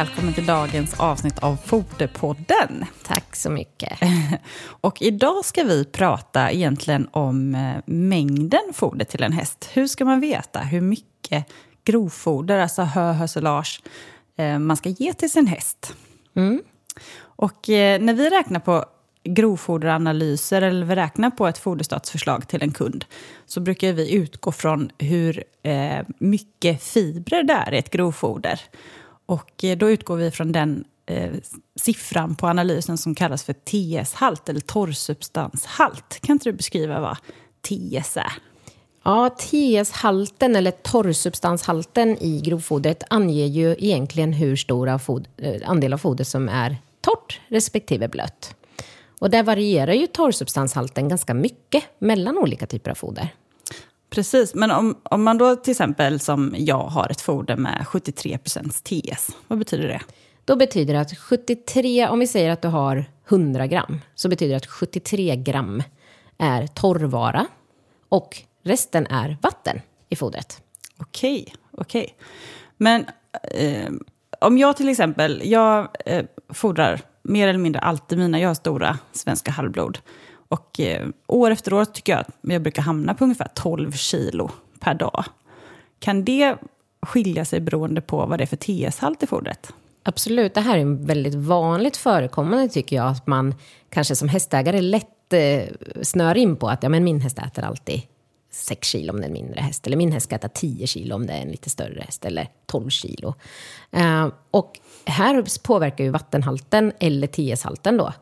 Välkommen till dagens avsnitt av Foderpodden. Tack så mycket. Och idag ska vi prata egentligen om eh, mängden foder till en häst. Hur ska man veta hur mycket grovfoder, alltså hö, hösilage, eh, man ska ge till sin häst? Mm. Och eh, när vi räknar på grovfoderanalyser eller vi räknar på ett foderstatsförslag till en kund så brukar vi utgå från hur eh, mycket fibrer det är i ett grovfoder. Och eh, då utgår vi från den eh, siffran på analysen som kallas för TS-halt eller torrsubstanshalt. Kan inte du beskriva vad TS är? Ja, TS-halten eller torrsubstanshalten i grovfodret anger ju egentligen hur stor eh, andel av fodret som är torrt respektive blött. Och där varierar ju torrsubstanshalten ganska mycket mellan olika typer av foder. Precis, men om, om man då till exempel som jag har ett foder med 73% TS, vad betyder det? Då betyder det att 73, om vi säger att du har 100 gram, så betyder det att 73 gram är torrvara och resten är vatten i fodret. Okej, okej. Men eh, om jag till exempel, jag eh, fodrar mer eller mindre alltid mina, jag har stora svenska halvblod. Och eh, år efter år tycker jag att jag brukar hamna på ungefär 12 kilo per dag. Kan det skilja sig beroende på vad det är för TS-halt i fodret? Absolut, det här är väldigt vanligt förekommande tycker jag, att man kanske som hästägare lätt eh, snör in på att ja, men min häst äter alltid 6 kilo om det är en mindre häst, eller min häst ska äta 10 kilo om det är en lite större häst, eller 12 kilo. Eh, och här påverkar ju vattenhalten, eller TS-halten då,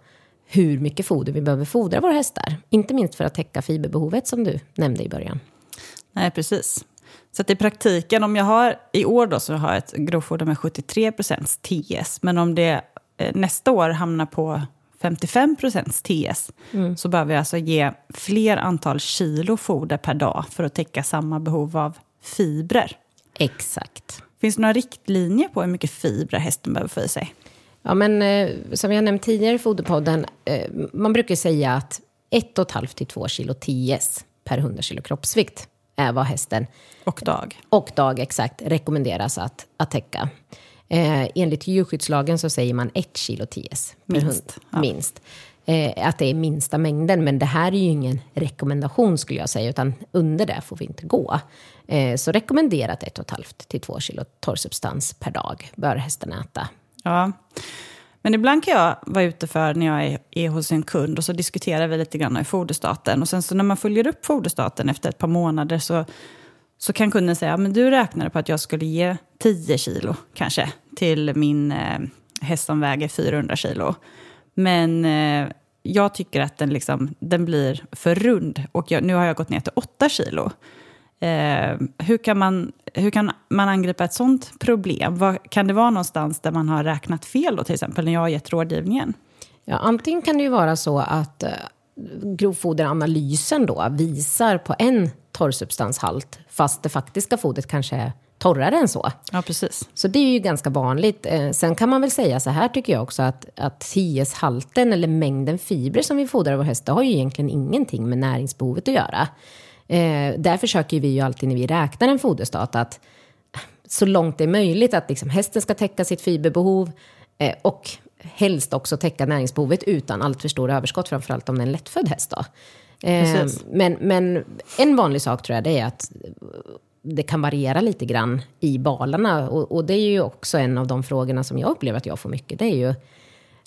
hur mycket foder vi behöver fodra våra hästar. Inte minst för att täcka fiberbehovet som du nämnde i början. Nej, precis. Så att i praktiken, om jag har i år då så har jag ett grovfoder med 73% TS, men om det eh, nästa år hamnar på 55% TS mm. så behöver jag alltså ge fler antal kilo foder per dag för att täcka samma behov av fibrer. Exakt. Finns det några riktlinjer på hur mycket fibrer hästen behöver få i sig? Ja, men eh, som jag nämnt tidigare i Foderpodden, eh, man brukar säga att 1,5 till 2 kilo TS per 100 kilo kroppsvikt är vad hästen... Och dag. Och dag, exakt, rekommenderas att, att täcka. Eh, enligt djurskyddslagen så säger man 1 kilo TS per minst. hund. Ja. Minst. Eh, att det är minsta mängden, men det här är ju ingen rekommendation skulle jag säga, utan under det får vi inte gå. Eh, så rekommenderat 1,5 till 2 kilo torrsubstans per dag bör hästen äta. Ja. Men ibland kan jag vara ute för när jag är, är hos en kund och så diskuterar vi lite grann i foderstaten. Och sen så när man följer upp foderstaten efter ett par månader så, så kan kunden säga, men du räknade på att jag skulle ge 10 kilo kanske till min eh, häst som väger 400 kilo. Men eh, jag tycker att den, liksom, den blir för rund och jag, nu har jag gått ner till 8 kilo. Eh, hur, kan man, hur kan man angripa ett sånt problem? Vad, kan det vara någonstans där man har räknat fel, då, till exempel när jag har gett rådgivningen? Ja, antingen kan det ju vara så att eh, grovfoderanalysen då visar på en torrsubstanshalt, fast det faktiska fodret kanske är torrare än så. Ja, precis. Så det är ju ganska vanligt. Eh, sen kan man väl säga så här tycker jag också att, att TS-halten eller mängden fibrer som vi fodrar vår häst, det har ju egentligen ingenting med näringsbehovet att göra. Eh, där försöker vi ju alltid när vi räknar en foderstat att så långt det är möjligt att liksom hästen ska täcka sitt fiberbehov eh, och helst också täcka näringsbehovet utan allt för stora överskott, framförallt om det är en lättfödd häst. Eh, men, men en vanlig sak tror jag det är att det kan variera lite grann i balarna. Och, och, det är ju också en av de frågorna som jag upplever att jag får mycket. Det är ju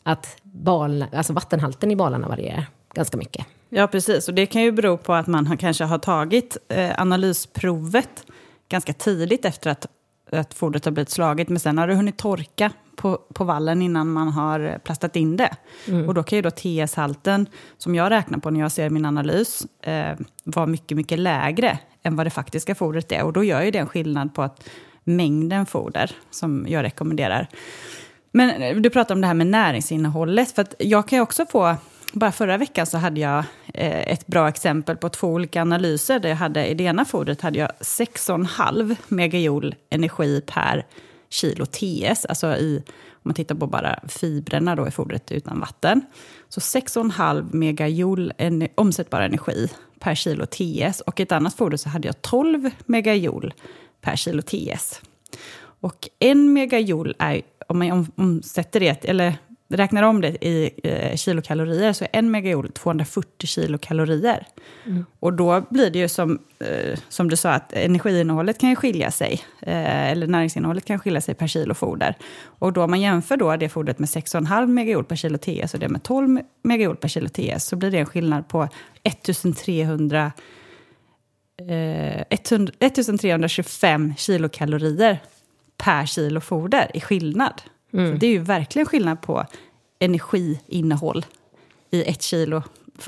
att bal, alltså vattenhalten i balarna varierar ganska mycket. Ja, precis. Och det kan ju bero på att man har, kanske har tagit eh, analysprovet ganska tidigt efter att, att fodret har blivit slaget. Men sen har det hunnit torka på, på vallen innan man har plastat in det. Mm. Och då kan ju då TS-halten, som jag räknar på när jag ser min analys, eh, vara mycket, mycket lägre än vad det faktiska fodret är. Och då gör ju det en skillnad på att mängden foder som jag rekommenderar. Men eh, du pratar om det här med näringsinnehållet. För jag kan ju också få bara förra veckan så hade jag eh, ett bra exempel på två olika analyser. Där jag hade, I det ena fodret hade jag 6,5 megajoule energi per kilo TS. Alltså i, om man tittar på bara fibrerna då i fodret utan vatten. Så 6,5 megajoule en, omsättbar energi per kilo TS. Och i ett annat foder så hade jag 12 megajoule per kilo TS. Och en megajoule är, om man omsätter det, eller räknar om det i eh, kilokalorier så är en megajoule 240 kilokalorier. Mm. Och då blir det ju som, eh, som du sa, att energiinnehållet kan ju skilja sig, eh, eller näringsinnehållet kan skilja sig per kilo foder. Och då om man jämför då det fodret med 6,5 megajoule per kilo TS och det med 12 megajoule per kilo TS så blir det en skillnad på 1300 eh, 1325 kilokalorier per kilo foder i skillnad. Mm. det är ju verkligen skillnad på energiinnehåll i ett kilo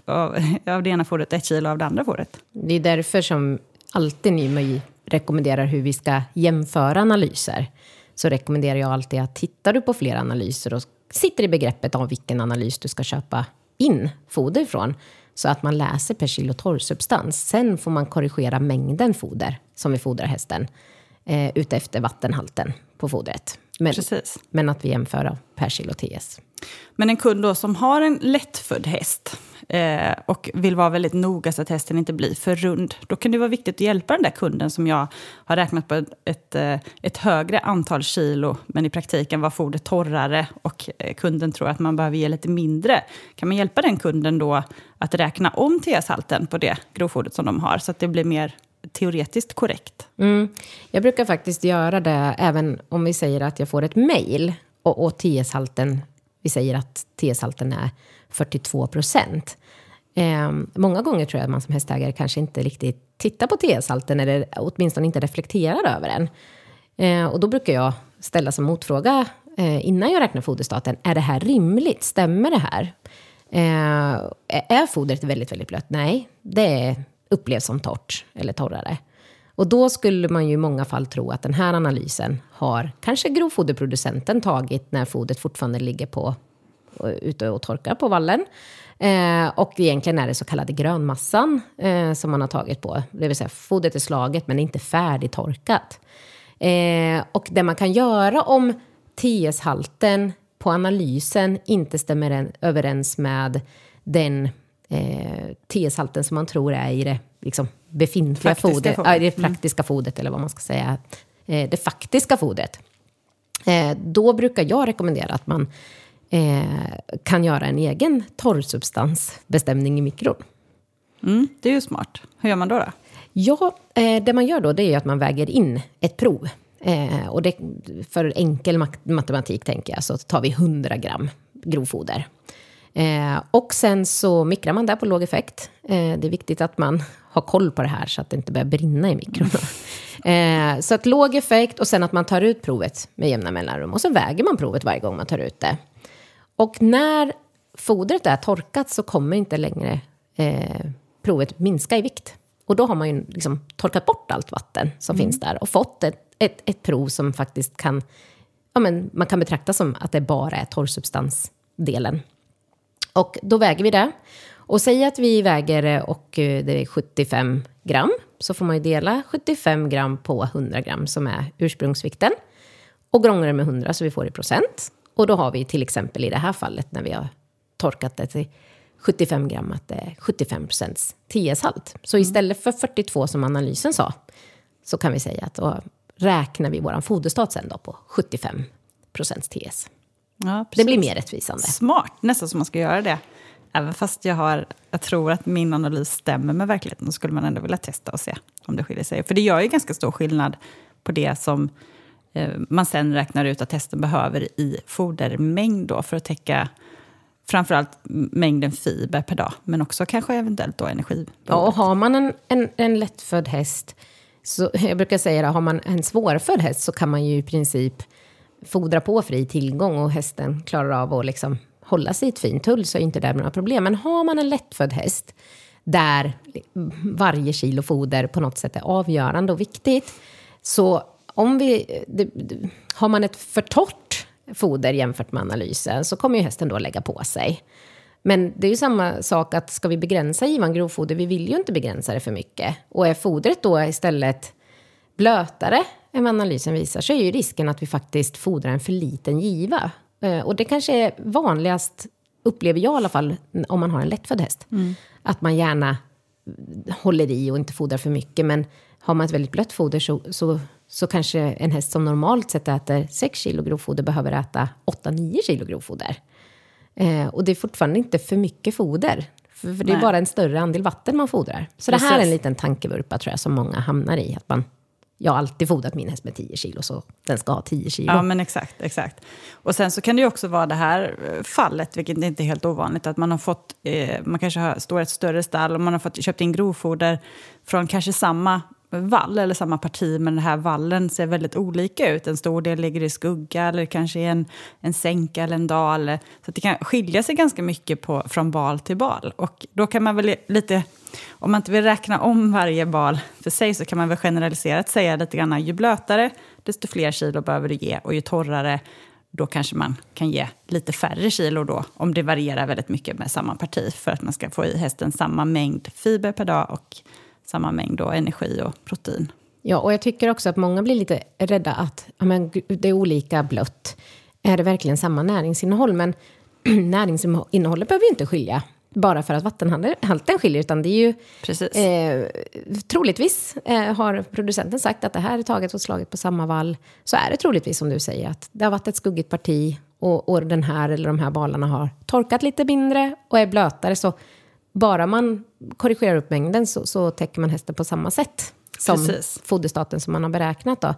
av, av det ena fodret, ett kilo av det andra fodret. Det är därför som alltid NYMI rekommenderar hur vi ska jämföra analyser. Så rekommenderar jag alltid att tittar du på flera analyser och sitter i begreppet av vilken analys du ska köpa in foder ifrån, så att man läser per kilo torrsubstans. Sen får man korrigera mängden foder som vi fodrar hästen eh, utefter vattenhalten på fodret. Men, Precis. men att vi jämför per kilo TS. Men en kund då som har en lättfödd häst eh, och vill vara väldigt noga så att hästen inte blir för rund. Då kan det vara viktigt att hjälpa den där kunden som jag har räknat på ett, ett, eh, ett högre antal kilo men i praktiken var fodret torrare och eh, kunden tror att man behöver ge lite mindre. Kan man hjälpa den kunden då att räkna om TS-halten på det grovfodret som de har så att det blir mer teoretiskt korrekt. Mm. Jag brukar faktiskt göra det även om vi säger att jag får ett mejl och, och TS-halten, vi säger att TS-halten är 42 procent. Eh, många gånger tror jag att man som hästägare kanske inte riktigt tittar på TS-halten eller åtminstone inte reflekterar över den. Eh, och då brukar jag ställa som motfråga eh, innan jag räknar foderstaten, är det här rimligt? Stämmer det här? Eh, är fodret väldigt, väldigt blött? Nej, det är upplevs som torrt eller torrare. Och då skulle man ju i många fall tro att den här analysen har kanske grovfoderproducenten tagit när fodret fortfarande ligger på, eh, ute och torkar på vallen. Eh, och egentligen är det så kallade grönmassan eh, som man har tagit på. Det vill säga fodret är slaget men inte färdigtorkat. Eh, och det man kan göra om TS-halten på analysen inte stämmer överens med den eh, TS-halten som man tror är i det liksom, befintliga fodret, foder. det mm. praktiska mm. fodret, eller vad man ska säga, eh, det faktiska fodret. Eh, då brukar jag rekommendera att man eh, kan göra en egen torrsubstansbestämning i mikron. Mm, det är ju smart. Hur gör man då? då? Ja, eh, det man gör då det är att man väger in ett prov. Eh, och det, för enkel matematik tänker jag så tar vi 100 gram grovfoder. Eh, och sen så mikrar man där på låg effekt. Eh, det är viktigt att man har koll på det här så att det inte börjar brinna i mikron. eh, så att låg effekt och sen att man tar ut provet med jämna mellanrum. Och så väger man provet varje gång man tar ut det. Och när fodret är torkat så kommer inte längre eh, provet minska i vikt. Och då har man ju liksom torkat bort allt vatten som mm. finns där och fått ett, ett, ett prov som faktiskt kan, ja men man kan betrakta som att det bara är torrsubstansdelen. Och då väger vi det. Och säg att vi väger och eh, det är 75 gram. Så får man ju dela 75 gram på 100 gram som är ursprungsvikten. Och gånger det med 100 så vi får i procent. Och då har vi till exempel i det här fallet när vi har torkat det till 75 gram att det är 75 procents TS-halt. Så mm. istället för 42 som analysen sa så kan vi säga att då räknar vi vår foderstat sen då på 75 procents TS. Ja, det blir mer rättvisande. Smart, nästan som man ska göra det. Även fast jag, har, jag tror att min analys stämmer med verkligheten, så skulle man ändå vilja testa och se om det skiljer sig. För det gör ju ganska stor skillnad på det som eh, man sen räknar ut att hästen behöver i fodermängd då, för att täcka framförallt mängden fiber per dag, men också kanske eventuellt då energi. Ja, och har man en, en, en lättfödd häst, så, jag brukar säga det, har man en svårfödd häst så kan man ju i princip fodra på fri tillgång och hästen klarar av att liksom hålla sig i ett fint hull så är inte det några problem. Men har man en lättfödd häst där varje kilo foder på något sätt är avgörande och viktigt, så om vi, det, har man ett för torrt foder jämfört med analysen så kommer ju hästen då lägga på sig. Men det är ju samma sak att ska vi begränsa givan grovfoder, vi vill ju inte begränsa det för mycket. Och är fodret då istället blötare än vad analysen visar så är ju risken att vi faktiskt fodrar en för liten giva. Eh, och det kanske är vanligast, upplever jag i alla fall, om man har en lättfödd häst. Mm. Att man gärna håller i och inte fodrar för mycket. Men har man ett väldigt blött foder så, så, så kanske en häst som normalt sett äter 6 kilo grovfoder behöver äta 8-9 kilo grovfoder. Eh, och det är fortfarande inte för mycket foder. För, för det är bara en större andel vatten man fodrar. Så Precis. det här är en liten tankevurpa tror jag som många hamnar i. Att man, jag har alltid fodrat min häst med 10 kilo, så den ska ha 10 kilo. Ja, men exakt. exakt. Och sen så kan det ju också vara det här eh, fallet, vilket inte är helt ovanligt, att man har fått, eh, man kanske har, står ett större stall och man har fått, köpt in grovfoder från kanske samma vall eller samma parti, men den här vallen ser väldigt olika ut. En stor del ligger i skugga eller kanske i en, en sänka eller en dal. Så det kan skilja sig ganska mycket på, från bal till bal. Och då kan man väl lite, om man inte vill räkna om varje bal för sig så kan man väl generaliserat säga lite grann, ju blötare desto fler kilo behöver du ge och ju torrare då kanske man kan ge lite färre kilo då, om det varierar väldigt mycket med samma parti för att man ska få i hästen samma mängd fiber per dag och samma mängd då, energi och protein. Ja, och jag tycker också att många blir lite rädda att ja, men, det är olika blött. Är det verkligen samma näringsinnehåll? Men näringsinnehållet behöver ju inte skilja bara för att vattenhalten skiljer, utan det är ju... Precis. Eh, troligtvis eh, har producenten sagt att det här är taget och slaget på samma vall. Så är det troligtvis som du säger, att det har varit ett skuggigt parti och, och den här eller de här balarna har torkat lite mindre och är blötare. Så bara man korrigerar upp mängden så, så täcker man hästen på samma sätt som Precis. foderstaten som man har beräknat. Då.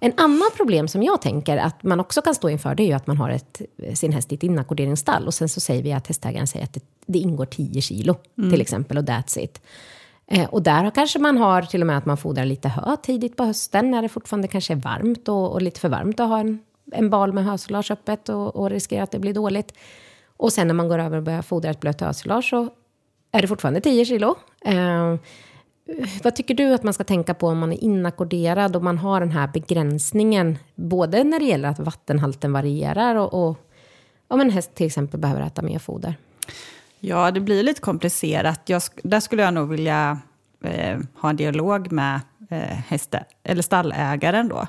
En annan problem som jag tänker att man också kan stå inför det är ju att man har ett, sin häst i ett inackorderingsstall och sen så säger vi att hästägaren säger att det, det ingår 10 kilo mm. till exempel och that's it. Eh, och där kanske man har till och med att man fodrar lite hö tidigt på hösten när det fortfarande kanske är varmt och, och lite för varmt att ha en, en bal med hösilage öppet och, och riskera att det blir dåligt. Och sen när man går över och börjar fodra ett blött hösilage så är det fortfarande 10 kilo. Eh, vad tycker du att man ska tänka på om man är inackorderad och man har den här begränsningen, både när det gäller att vattenhalten varierar och, och om en häst till exempel behöver äta mer foder? Ja, det blir lite komplicerat. Jag, där skulle jag nog vilja eh, ha en dialog med eh, häste, eller stallägaren då.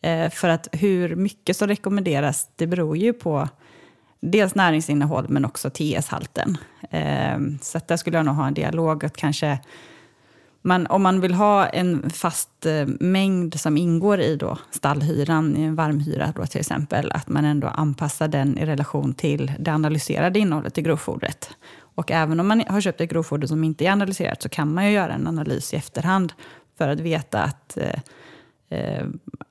Eh, för att hur mycket som rekommenderas, det beror ju på dels näringsinnehåll men också TS-halten. Eh, så där skulle jag nog ha en dialog att kanske man, om man vill ha en fast eh, mängd som ingår i då stallhyran, i en varmhyra då till exempel, att man ändå anpassar den i relation till det analyserade innehållet i grovfodret. Och även om man har köpt ett grovfoder som inte är analyserat så kan man ju göra en analys i efterhand för att veta att eh, eh,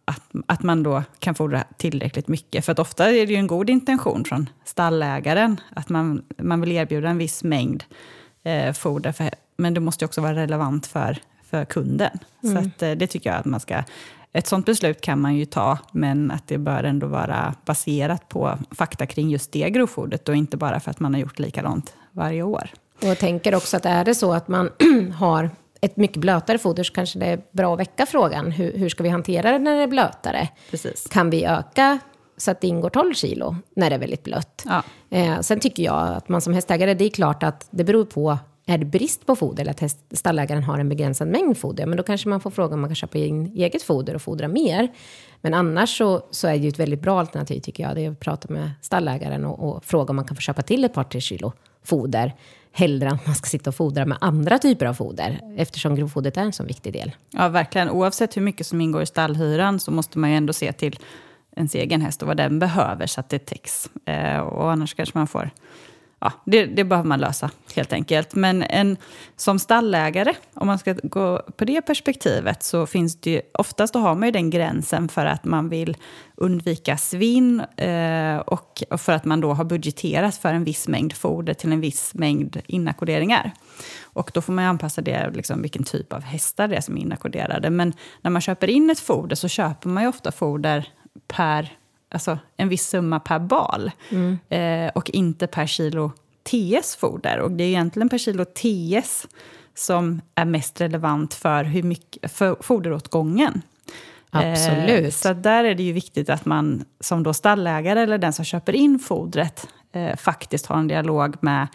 att, att man då kan fodra tillräckligt mycket. För att ofta är det ju en god intention från stallägaren att man, man vill erbjuda en viss mängd eh, foder. För, men det måste också vara relevant för, för kunden. Mm. Så att, eh, det tycker jag att man ska... Ett sånt beslut kan man ju ta, men att det bör ändå vara baserat på fakta kring just det grovfodret och inte bara för att man har gjort likadant varje år. Och jag tänker också att är det så att man har ett mycket blötare foder så kanske det är bra att väcka frågan. Hur, hur ska vi hantera det när det är blötare? Precis. Kan vi öka så att det ingår 12 kilo när det är väldigt blött? Ja. Eh, sen tycker jag att man som hästägare, det är klart att det beror på är det brist på foder eller att häst, stallägaren har en begränsad mängd foder, men då kanske man får fråga om man kan köpa in eget foder och fodra mer. Men annars så, så är det ju ett väldigt bra alternativ tycker jag. Det är att prata med stallägaren och, och fråga om man kan få köpa till ett par, tre kilo foder hellre än att man ska sitta och fodra med andra typer av foder, eftersom grovfodret är en så viktig del. Ja, verkligen. Oavsett hur mycket som ingår i stallhyran så måste man ju ändå se till ens egen häst och vad den behöver så att det täcks. Eh, och annars kanske man får ja, det, det, behöver man lösa helt enkelt. Men en, som stallägare, om man ska gå på det perspektivet, så finns det ju, oftast har man ju den gränsen för att man vill undvika svinn eh, och, och, för att man då har budgeterat för en viss mängd foder till en viss mängd inackorderingar. Och då får man anpassa det, liksom, vilken typ av hästar det är som är inackorderade. Men när man köper in ett foder så köper man ju ofta foder per alltså en viss summa per bal mm. eh, och inte per kilo TS-foder. Och det är egentligen per kilo TS som är mest relevant för, hur mycket, för foderåtgången. Absolut. Eh, så där är det ju viktigt att man som då stallägare eller den som köper in fodret eh, faktiskt har en dialog med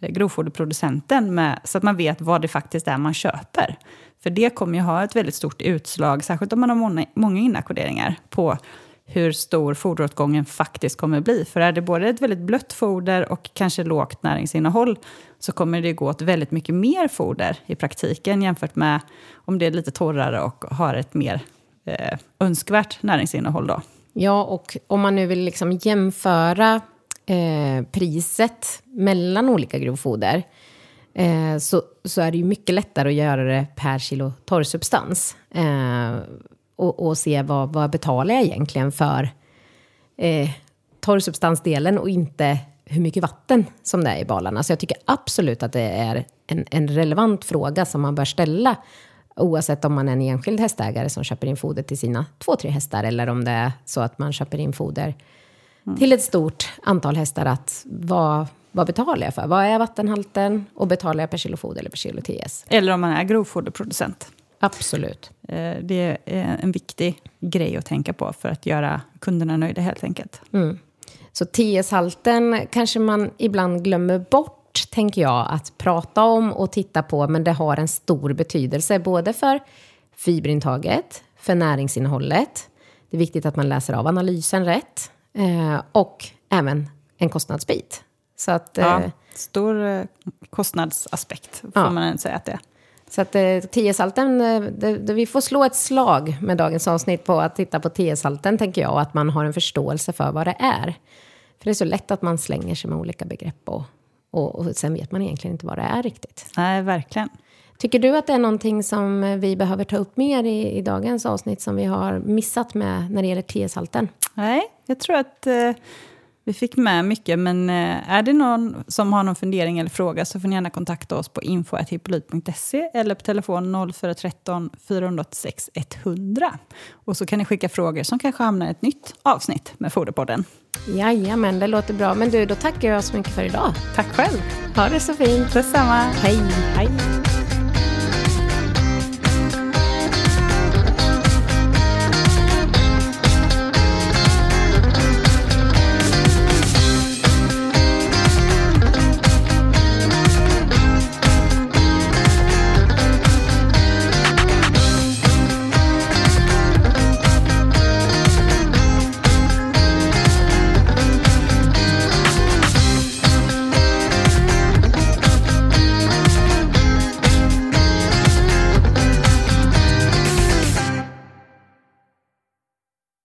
eh, grovfoderproducenten med, så att man vet vad det faktiskt är man köper. För det kommer ju ha ett väldigt stort utslag, särskilt om man har många, många inackorderingar, på hur stor foderåtgången faktiskt kommer bli. För är det både ett väldigt blött foder och kanske lågt näringsinnehåll så kommer det gå åt väldigt mycket mer foder i praktiken jämfört med om det är lite torrare och har ett mer eh, önskvärt näringsinnehåll. Då. Ja, och om man nu vill liksom jämföra eh, priset mellan olika grovfoder eh, så, så är det ju mycket lättare att göra det per kilo torrsubstans. Eh, och, och se vad, vad betalar jag egentligen för eh, torrsubstansdelen och inte hur mycket vatten som det är i balarna. Så jag tycker absolut att det är en, en relevant fråga som man bör ställa oavsett om man är en enskild hästägare som köper in foder till sina två, tre hästar eller om det är så att man köper in foder mm. till ett stort antal hästar. Att vad, vad betalar jag för? Vad är vattenhalten? Och betalar jag per kilo foder eller per kilo TS? Eller om man är grovfoderproducent. Absolut. Eh, det är en viktig grej att tänka på för att göra kunderna nöjda helt enkelt. Mm. Så TS-halten kanske man ibland glömmer bort, tänker jag, att prata om och titta på, men det har en stor betydelse både för fiberintaget, för näringsinnehållet. Det är viktigt att man läser av analysen rätt eh, och även en kostnadsbit. Så att, ja, eh, stor kostnadsaspekt får ja. man säga att det är. Så att eh, TS-salten, eh, vi får slå ett slag med dagens avsnitt på att titta på TS-salten, tänker jag, och att man har en förståelse för vad det är. För det är så lätt att man slänger sig med olika begrepp och, och, och sen vet man egentligen inte vad det är riktigt. Nej, verkligen. Tycker du att det är någonting som vi behöver ta upp mer i, i dagens avsnitt som vi har missat med när det gäller TS-halten? Nej, jag tror att eh, vi fick med mycket, men eh, är det någon som har någon fundering eller fråga så får ni gärna kontakta oss på info.hippolyt.se eller på telefon 0413 486 100. Och så kan ni skicka frågor som kanske hamnar i ett nytt avsnitt med Foderpodden. Jajamän, det låter bra. Men du, då tackar jag så mycket för idag. Tack själv. Ha det så fint. Detsamma. Hej. Hej.